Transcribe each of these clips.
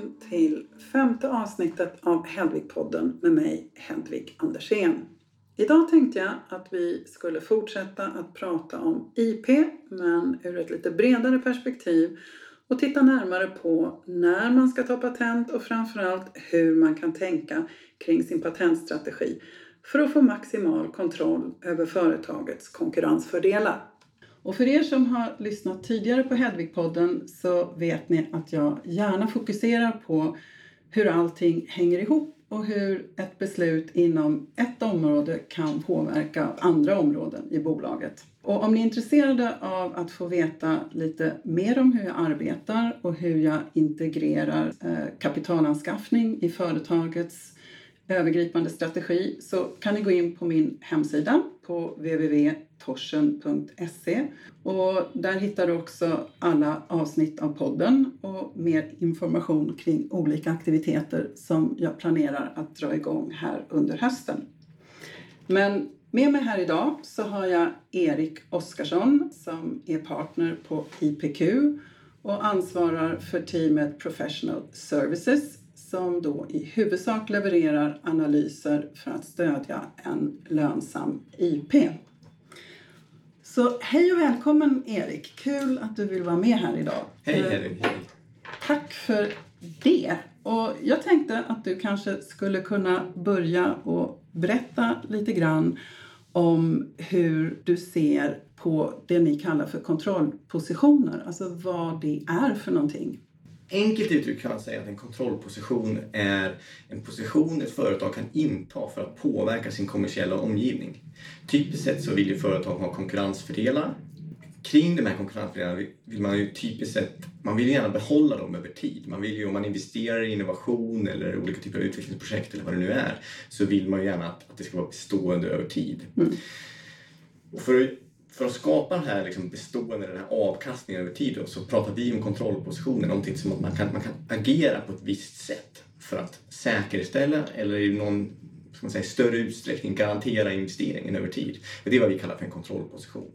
välkommen till femte avsnittet av Hedvigpodden med mig Hedvig Andersén. Idag tänkte jag att vi skulle fortsätta att prata om IP men ur ett lite bredare perspektiv och titta närmare på när man ska ta patent och framförallt hur man kan tänka kring sin patentstrategi för att få maximal kontroll över företagets konkurrensfördelar. Och för er som har lyssnat tidigare på Hedvigpodden så vet ni att jag gärna fokuserar på hur allting hänger ihop och hur ett beslut inom ett område kan påverka andra områden i bolaget. Och om ni är intresserade av att få veta lite mer om hur jag arbetar och hur jag integrerar eh, kapitalanskaffning i företagets övergripande strategi så kan ni gå in på min hemsida på www.torsen.se och där hittar du också alla avsnitt av podden och mer information kring olika aktiviteter som jag planerar att dra igång här under hösten. Men med mig här idag så har jag Erik Oskarsson som är partner på IPQ och ansvarar för teamet Professional Services som då i huvudsak levererar analyser för att stödja en lönsam IP. Så hej och välkommen Erik! Kul att du vill vara med här idag. Hej Erik! Tack för det! Och jag tänkte att du kanske skulle kunna börja och berätta lite grann om hur du ser på det ni kallar för kontrollpositioner, alltså vad det är för någonting. Enkelt uttryckt kan man säga att en kontrollposition är en position ett företag kan inta för att påverka sin kommersiella omgivning. Typiskt sett så vill ju företag ha konkurrensfördelar. Kring de här konkurrensfördelarna vill man ju typiskt sett, man vill gärna behålla dem över tid. Man vill ju, om man investerar i innovation eller olika typer av utvecklingsprojekt eller vad det nu är, så vill man ju gärna att, att det ska vara bestående över tid. Mm. Och för för att skapa den här liksom bestående den här avkastningen över tid då, så pratar vi om kontrollpositioner, någonting som att man kan, man kan agera på ett visst sätt för att säkerställa eller i någon ska man säga, större utsträckning garantera investeringen över tid. Det är vad vi kallar för en kontrollposition.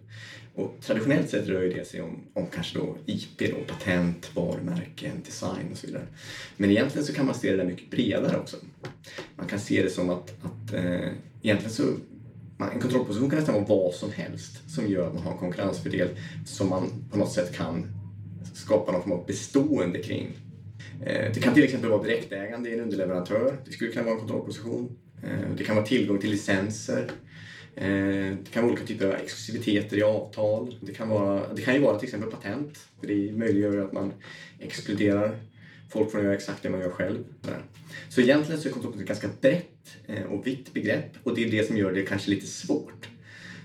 Och traditionellt sett rör det sig om, om kanske då IP, då, patent, varumärken, design och så vidare. Men egentligen så kan man se det där mycket bredare också. Man kan se det som att, att eh, egentligen så en kontrollposition kan nästan vara vad som helst som gör att man har en konkurrensfördel som man på något sätt kan skapa någon form av bestående kring. Eh, det kan till exempel vara direktägande i en underleverantör. Det skulle kunna vara en kontrollposition. Eh, det kan vara tillgång till licenser. Eh, det kan vara olika typer av exklusiviteter i avtal. Det kan, vara, det kan ju vara till exempel patent. För det möjliggör att man exkluderar folk får göra exakt det man gör själv. Så egentligen så är kontrollposition ett ganska brett eh, och vitt begrepp och det är det som gör det kanske lite svårt.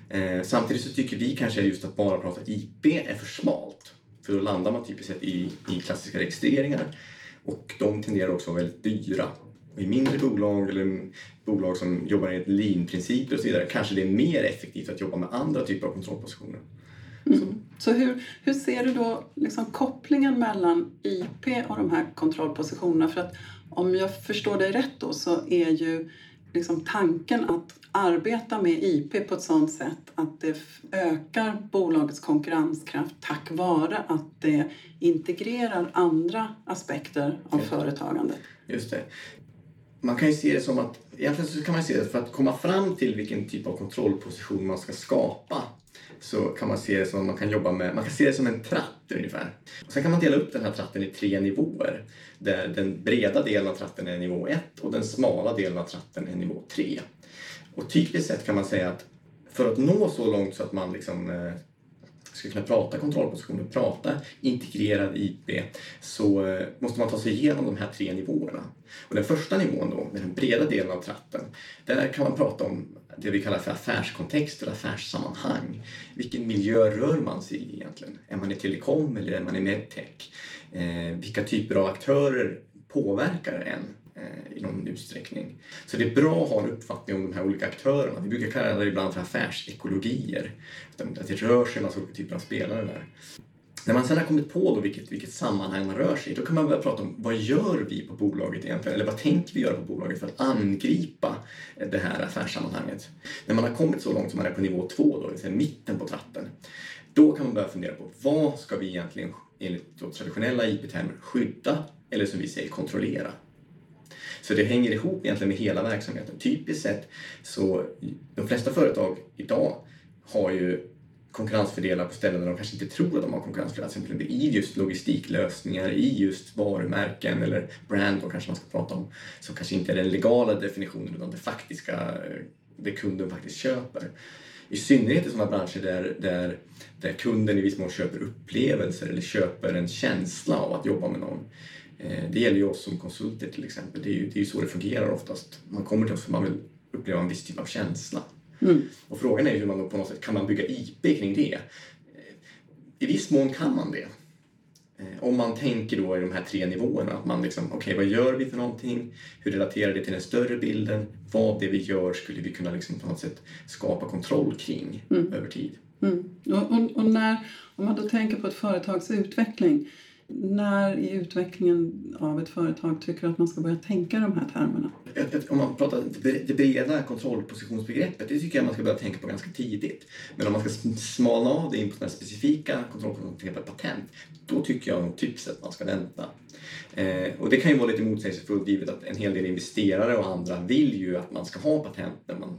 Eh, samtidigt så tycker vi kanske just att bara prata IP är för smalt. För då landar man typiskt sett i, i klassiska registreringar och de tenderar också att vara väldigt dyra. Och I mindre bolag eller bolag som jobbar enligt lean-principer och så vidare kanske det är mer effektivt att jobba med andra typer av kontrollpositioner. Mm. Så, hur, hur ser du då liksom kopplingen mellan IP och de här kontrollpositionerna? För att om jag förstår dig rätt då så är ju liksom tanken att arbeta med IP på ett sådant sätt att det ökar bolagets konkurrenskraft tack vare att det integrerar andra aspekter av Just. företagandet. Just det. Man kan ju se det som att, egentligen så kan man se det för att komma fram till vilken typ av kontrollposition man ska skapa så kan man se det som man kan jobba med, man kan se det som en tratt ungefär. Och sen kan man dela upp den här tratten i tre nivåer. Där den breda delen av tratten är nivå 1 och den smala delen av tratten är nivå 3. Och typiskt sett kan man säga att för att nå så långt så att man liksom eh, ska kunna prata kontrollpositioner, prata integrerad IP, så eh, måste man ta sig igenom de här tre nivåerna. Och den första nivån då, den breda delen av tratten, där kan man prata om det vi kallar för affärskontext eller affärssammanhang. Vilken miljö rör man sig i egentligen? Är man i telekom eller är man i medtech? Eh, vilka typer av aktörer påverkar en eh, i någon utsträckning? Så det är bra att ha en uppfattning om de här olika aktörerna. Vi brukar kalla det ibland för affärsekologier. Att det rör sig en massa olika typer av spelare där. När man sen har kommit på då vilket, vilket sammanhang man rör sig i, då kan man börja prata om vad gör vi på bolaget egentligen? Eller vad tänker vi göra på bolaget för att angripa det här affärssammanhanget? När man har kommit så långt som man är på nivå två, då, det vill säga mitten på tratten, då kan man börja fundera på vad ska vi egentligen enligt traditionella IP-termer skydda eller som vi säger kontrollera. Så det hänger ihop egentligen med hela verksamheten. Typiskt sett så de flesta företag idag har ju konkurrensfördelar på ställen där de kanske inte tror att de har konkurrensfördelar. Till exempel i just logistiklösningar, i just varumärken eller brand då kanske man ska prata om. Som kanske inte är den legala definitionen utan det faktiska, eh, det kunden faktiskt köper. I synnerhet i sådana branscher där, där, där kunden i viss mån köper upplevelser eller köper en känsla av att jobba med någon. Eh, det gäller ju oss som konsulter till exempel. Det är ju, det är ju så det fungerar oftast. Man kommer till oss för man vill uppleva en viss typ av känsla. Mm. Och frågan är hur man då på något sätt kan man bygga IP kring det. I viss mån kan man det. Eh, om man tänker då i de här tre nivåerna, att man liksom, okej okay, vad gör vi för någonting? Hur relaterar det till den större bilden? Vad det vi gör skulle vi kunna liksom på något sätt skapa kontroll kring mm. över tid? Mm. Och, och, och, när, om man då tänker på ett företags utveckling, när i utvecklingen av ett företag tycker du att man ska börja tänka de här termerna? Om man pratar det breda kontrollpositionsbegreppet, det tycker jag man ska börja tänka på ganska tidigt. Men om man ska smalna av det in på sådana specifika kontrollpositioner, patent, då tycker jag nog typiskt att man ska vänta. Eh, och det kan ju vara lite motsägelsefullt givet att en hel del investerare och andra vill ju att man ska ha patent när man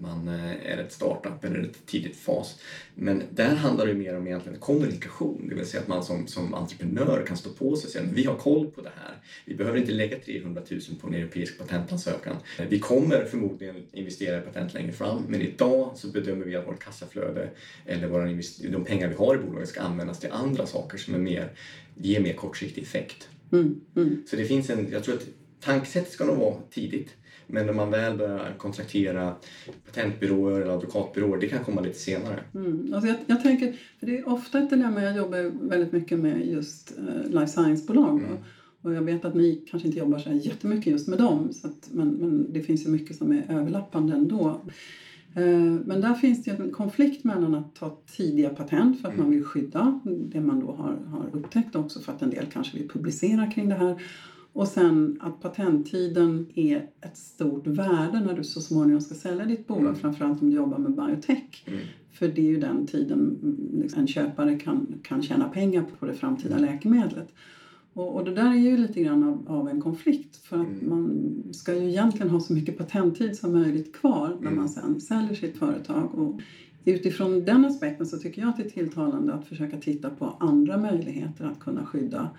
man eh, är ett startup eller ett tidigt fas. Men där handlar det mer om egentligen kommunikation, det vill säga att man som, som entreprenör kan stå på sig och säga vi har koll på det här. Vi behöver inte lägga 300 000 på en europeisk patentansökan. Vi kommer förmodligen investera i patent längre fram, men idag så bedömer vi att vårt kassaflöde eller våra de pengar vi har i bolaget ska användas till andra saker som är mer, ger mer kortsiktig effekt. Mm, mm. Så det finns en, jag tror att tankesättet ska nog vara tidigt. Men när man väl börjar kontraktera patentbyråer eller advokatbyråer, det kan komma lite senare. Mm. Alltså jag, jag, tänker, för det är ofta ett dilemma, jag jobbar väldigt mycket med just uh, life science-bolag. Mm. Och jag vet att ni kanske inte jobbar så jättemycket just med dem, så att, men, men det finns ju mycket som är överlappande ändå. Eh, men där finns det en konflikt mellan att ta tidiga patent för att mm. man vill skydda det man då har, har upptäckt också för att en del kanske vill publicera kring det här och sen att patenttiden är ett stort värde när du så småningom ska sälja ditt bolag, mm. framförallt om du jobbar med biotech. Mm. För det är ju den tiden liksom, en köpare kan, kan tjäna pengar på det framtida mm. läkemedlet. Och, och, det där är ju lite grann av, av en konflikt för att mm. man ska ju egentligen ha så mycket patenttid som möjligt kvar när man mm. sen säljer sitt företag. Och utifrån den aspekten så tycker jag att det är tilltalande att försöka titta på andra möjligheter att kunna skydda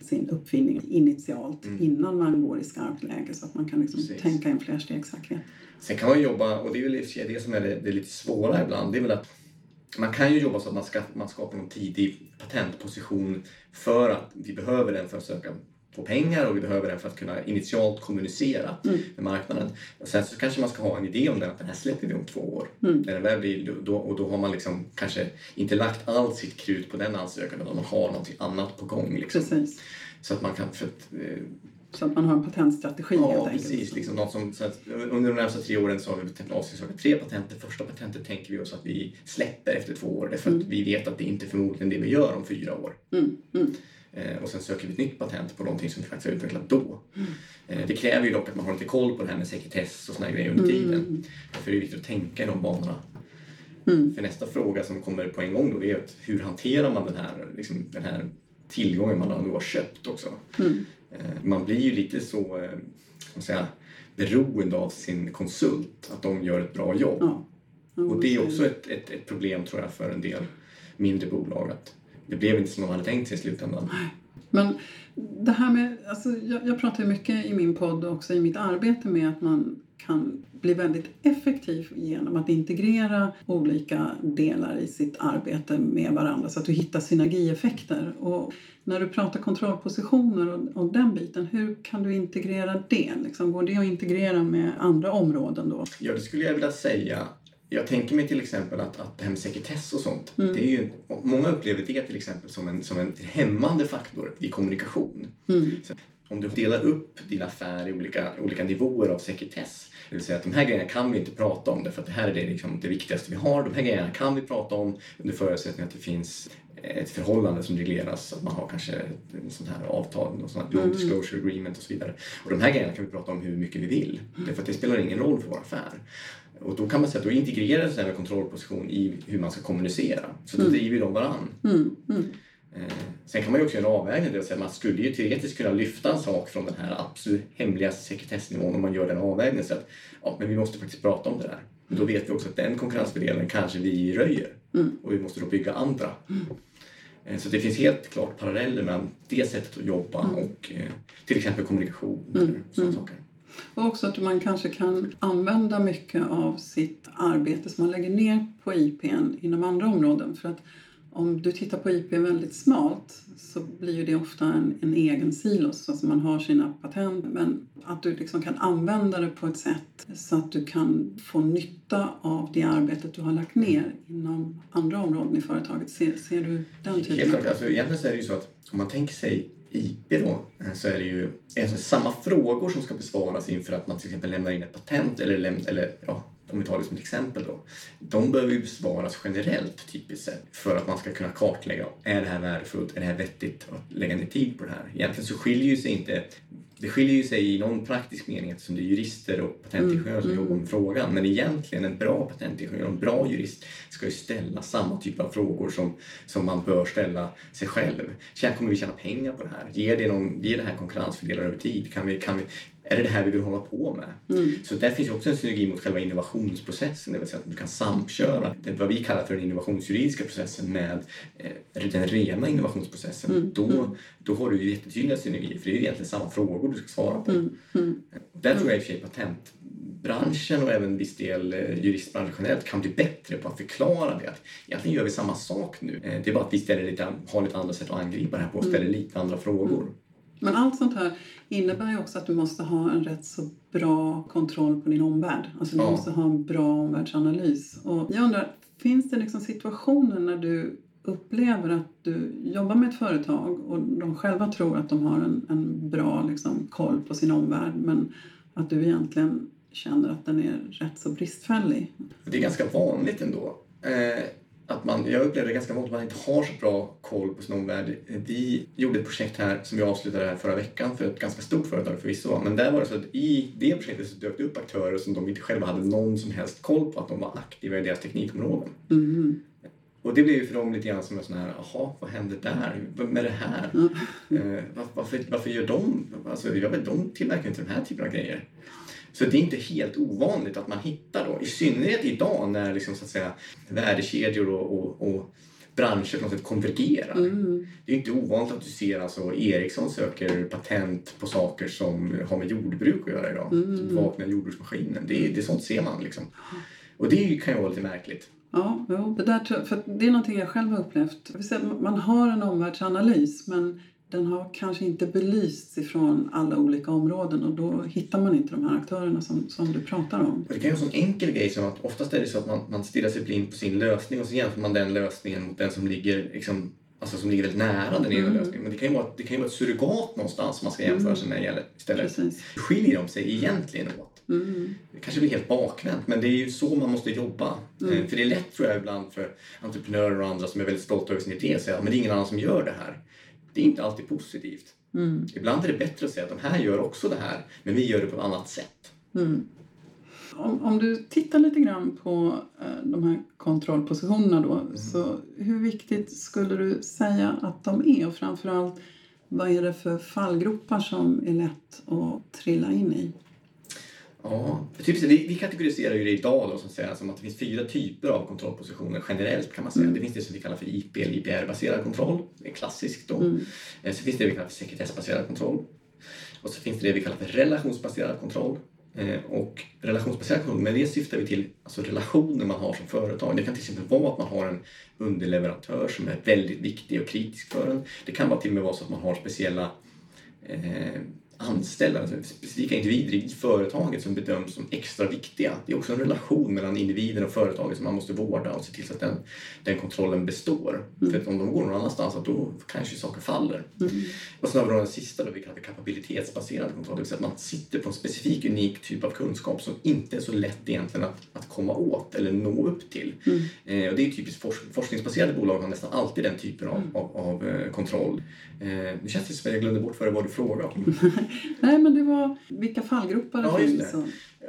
sin uppfinning initialt mm. innan man går i skarpt läge så att man kan liksom tänka en flerstegssäkerhet. Sen kan man jobba, och det är väl det som är det, det är lite svåra ibland, det är väl att man kan ju jobba så att man, ska, man skapar någon tidig patentposition för att vi behöver den för att söka få pengar och vi behöver den för att kunna initialt kommunicera mm. med marknaden. Och sen så kanske man ska ha en idé om den, att den här släpper vi om två år. Mm. När den väl blir, då, och då har man liksom kanske inte lagt allt sitt krut på den ansökan utan man har någonting annat på gång. Liksom. Precis. Så att man kan... För att, eh, så att man har en patentstrategi ja, helt enkelt. precis. Liksom något som, så att under de närmaste tre åren så har vi avskrivit tre patent. Det första patentet tänker vi oss att vi släpper efter två år därför mm. att vi vet att det inte är förmodligen det vi gör om fyra år. Mm. Mm. Eh, och sen söker vi ett nytt patent på någonting som vi faktiskt har utvecklat då. Mm. Eh, det kräver ju dock att man har lite koll på det här med sekretess och såna grejer under mm. tiden. För det är viktigt att tänka i de banorna. Mm. För nästa fråga som kommer på en gång då är att hur hanterar man den här, liksom, den här tillgången man då har köpt också? Mm. Eh, man blir ju lite så, ska säga, beroende av sin konsult, att de gör ett bra jobb. Ja. Och det är också ett, ett, ett problem tror jag för en del mindre bolag. Att det blev inte som man hade tänkt sig i slutändan. Men det här med, alltså jag, jag pratar ju mycket i min podd och också i mitt arbete med att man kan bli väldigt effektiv genom att integrera olika delar i sitt arbete med varandra så att du hittar synergieffekter. Och när du pratar kontrollpositioner och, och den biten, hur kan du integrera det? Liksom, går det att integrera med andra områden då? Ja, det skulle jag vilja säga jag tänker mig till exempel att, att det här med sekretess och sånt, mm. det är ju, många upplever det till exempel som en, som en hämmande faktor i kommunikation. Mm. om du delar upp din affär i olika, olika nivåer av sekretess, det vill säga att de här grejerna kan vi inte prata om därför att det här är det, liksom, det viktigaste vi har. De här grejerna kan vi prata om under förutsättning att det finns ett förhållande som regleras, att man har kanske ett sånt här avtal, något sånt här mm. disclosure agreement och så vidare. Och de här grejerna kan vi prata om hur mycket vi vill, därför att det spelar ingen roll för vår affär. Och då kan man säga att då integreras med kontrollposition i hur man ska kommunicera. Så då mm. driver de varann. Mm. Mm. Eh, sen kan man ju också göra en avvägning. Det man skulle ju teoretiskt kunna lyfta en sak från den här absolut hemliga sekretessnivån om man gör den avvägningen. Så att, ja, men vi måste faktiskt prata om det där. Men då vet vi också att den konkurrensfördelen kanske vi röjer. Mm. Och vi måste då bygga andra. Eh, Så det finns helt klart paralleller mellan det sättet att jobba och eh, till exempel kommunikation Mm. eller sådana Mm. saker. Och också att man kanske kan använda mycket av sitt arbete som man lägger ner på IPn inom andra områden. För att om du tittar på IP väldigt smalt så blir ju det ofta en, en egen silos. Alltså man har sina patent men att du liksom kan använda det på ett sätt så att du kan få nytta av det arbetet du har lagt ner inom andra områden i företaget. Ser, ser du den Helt typen klart. Alltså, egentligen så är det ju så att om man tänker sig IP då så är det ju alltså, samma frågor som ska besvaras inför att man till exempel lämnar in ett patent eller, läm- eller ja, om vi tar det som ett exempel då. De behöver ju besvaras generellt typiskt sett för att man ska kunna kartlägga är det här värdefullt, är det här vettigt att lägga ner tid på det här. Egentligen så skiljer ju sig inte det skiljer ju sig i någon praktisk mening eftersom det är jurister och patentingenjörer som Mm, jobbar med frågan. Men egentligen en bra patentingenjör och en bra jurist ska ju ställa samma typ av frågor som, som man bör ställa sig själv. Kommer vi tjäna pengar på det här? Ger det, någon, ger det här konkurrensfördelar över tid? Kan vi, kan vi, är det det här vi vill hålla på med? Mm. Så där finns också en synergi mot själva innovationsprocessen, det vill säga att du kan samköra det, vad vi kallar för den innovationsjuridiska processen med eh, den rena innovationsprocessen. Mm, Då, då har du ju jättetydliga synergier, för det är ju egentligen samma frågor du ska svara på. Mm. Mm. Där tror jag i och för sig patentbranschen och även viss del eh, juristbranschen generellt kan bli bättre på att förklara det. Att egentligen gör vi samma sak nu. Eh, Det är bara att vi ställer lite, har lite andra sätt att angripa det här på och ställer lite andra frågor. Men allt sånt här innebär ju också att du måste ha en rätt så bra kontroll på din omvärld. Alltså du Ja. måste ha en bra omvärldsanalys. Och jag undrar, finns det liksom situationer när du upplever att du jobbar med ett företag och de själva tror att de har en, en bra liksom, koll på sin omvärld men att du egentligen känner att den är rätt så bristfällig? Det är ganska vanligt ändå. Eh, att man, jag upplever det ganska vanligt att man inte har så bra koll på sin omvärld. Vi gjorde ett projekt här som vi avslutade här förra veckan för ett ganska stort företag förvisso. Men där var det så att i det projektet så dök det upp aktörer som de inte själva hade någon som helst koll på att de var aktiva i deras teknikområden. Mm. Och det blev ju för dem lite grann som en sån här, jaha, vad händer där? Är det här? Mm. Eh, var- varför, varför gör de, alltså jag vet, de tillverkar inte den här typen av grejer. Så det är inte helt ovanligt att man hittar då, i synnerhet idag när liksom så att säga värdekedjor och, och, och branscher på något sätt konvergerar. Mm. Det är inte ovanligt att du ser alltså Ericsson söker patent på saker som har med jordbruk att göra idag. Mm. Som vaknar jordbruksmaskinen. Det, det sånt ser man liksom. Och det kan ju vara lite märkligt. Ja, jo, det, där, för det är någonting jag själv har upplevt. Man har en omvärldsanalys men den har kanske inte belysts ifrån alla olika områden och då hittar man inte de här aktörerna som, som du pratar om. Det kan ju vara en enkel grej som att oftast är det så att man, man stirrar sig blind på sin lösning och så jämför man den lösningen mot den som ligger liksom, Alltså som ligger väldigt nära den egna Mm. lösningen. Men det kan ju vara, det kan ju vara ett surrogat någonstans som man ska jämföra sig med gäller- istället. Precis. Skiljer de sig egentligen åt? Mm. Det kanske blir helt bakvänt, men det är ju så man måste jobba. Mm. Eh, För det är lätt tror jag ibland för entreprenörer och andra som är väldigt stolta över sin idé att säga att men det är ingen annan som gör det här. Det är inte alltid positivt. Mm. Ibland är det bättre att säga att de här gör också det här, men vi gör det på ett annat sätt. Mm. Om, om du tittar lite grann på eh, de här kontrollpositionerna då. Så hur viktigt skulle du säga att de är? Och framförallt, vad är det för fallgropar som är lätt att trilla in i? Ja, för typiskt, vi, vi kategoriserar ju det idag då, som, säger, som att det finns fyra typer av kontrollpositioner generellt kan man säga. Mm. Det finns det som vi kallar för IP eller IPR-baserad kontroll. Det är klassiskt då. Mm. Eh, Så finns det vi kallar för sekretessbaserad kontroll. Och så finns det det vi kallar för relationsbaserad kontroll. Eh, Och relationsbaserad kontroll, med det syftar vi till alltså relationer man har som företag. Det kan till exempel vara att man har en underleverantör som är väldigt viktig och kritisk för en. Det kan vara till och med vara så att man har speciella eh, anställda, alltså specifika individer i företaget som bedöms som extra viktiga. Det är också en relation mellan individen och företaget som man måste vårda och se till så att den, den kontrollen består. Mm. För att om de går någon annanstans, då kanske saker faller. Mm. Och sen har vi den sista då vi kallar för kapabilitetsbaserad kontroll. Det vill säga att man sitter på en specifik unik typ av kunskap som inte är så lätt egentligen att, att komma åt eller nå upp till. Mm. Eh, och det är typiskt forsk forskningsbaserade bolag har nästan alltid den typen av, Mm. av, av eh, kontroll. Eh, nu känns det som att jag glömde bort vad det var du frågade om. Nej, men det var vilka fallgropar det Ja, finns.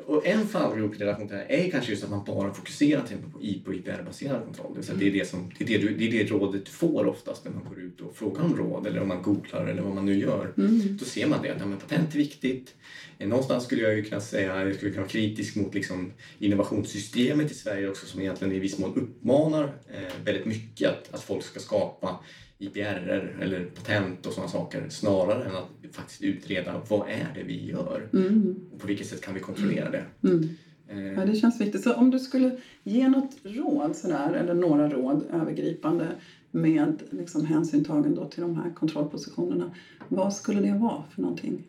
Och, en fallgrop i relation till det här är kanske just att man bara fokuserar till på IP och IPR-baserad kontroll. Det, säga det, är det, som, det, är det, du, det är det rådet du får oftast när man går ut och frågar om råd eller om man googlar eller vad man nu gör. Mm. Då ser man det, att ja, men patent är viktigt. Någonstans skulle jag ju kunna säga, jag skulle kunna vara kritisk mot liksom innovationssystemet i Sverige också som egentligen i viss mån uppmanar eh, väldigt mycket att, att folk ska skapa IPR eller patent och sådana saker snarare än att faktiskt utreda vad är det vi gör Mm. och på vilket sätt kan vi kontrollera det. Mm. Eh, Ja, det känns viktigt. Så om du skulle ge något råd sådär, eller några råd övergripande med liksom hänsyn tagen då till de här kontrollpositionerna. Vad skulle det vara för någonting?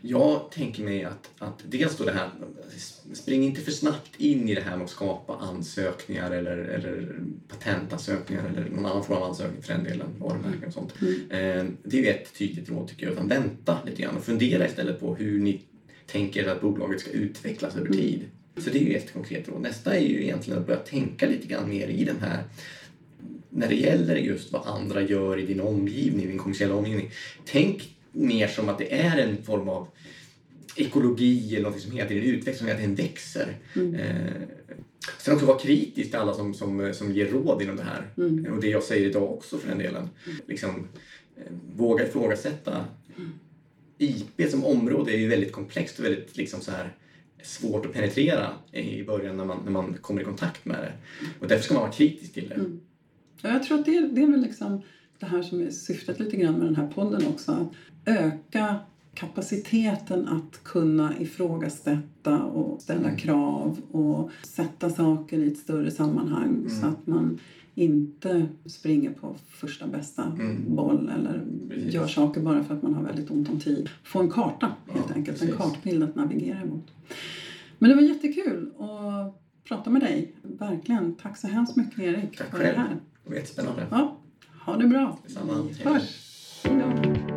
Jag tänker mig att, att dels då det här, spring inte för snabbt in i det här med att skapa ansökningar eller, eller patentansökningar eller någon annan form av ansökning för den delen, varumärken och sånt. Eh, Det är ju ett tydligt råd tycker jag, utan vänta lite grann och fundera istället på hur ni tänker att bolaget ska utvecklas över tid. Så det är ju ett konkret råd. Nästa är ju egentligen att börja tänka lite grann mer i den här när det gäller just vad andra gör i din omgivning, din kommersiella omgivning. Tänk mer som att det är en form av ekologi eller något som hela tiden utvecklas, som tiden växer. Eh, sen också vara kritisk till alla som, som, som ger råd inom det här. Mm. Och det jag säger idag också för den delen. Liksom, eh, våga ifrågasätta. IP som område är ju väldigt komplext och väldigt liksom så här, svårt att penetrera i början när man, när man kommer i kontakt med det. Och därför ska man vara kritisk till det. Mm. Ja, jag tror att det, det är väl liksom det här som är syftet lite grann med den här podden också. Att öka kapaciteten att kunna ifrågasätta och ställa Mm. krav och sätta saker i ett större sammanhang Mm. så att man inte springer på första bästa Mm. boll eller Precis. gör saker bara för att man har väldigt ont om tid. Få en karta helt Ja, enkelt, precis. en kartbild att navigera emot. Men det var jättekul att prata med dig. Verkligen. Tack så hemskt mycket Erik Tack för det själv. här. Det var jättespännande. Ja, ha det bra. Detsamma. Hörs. Hej då.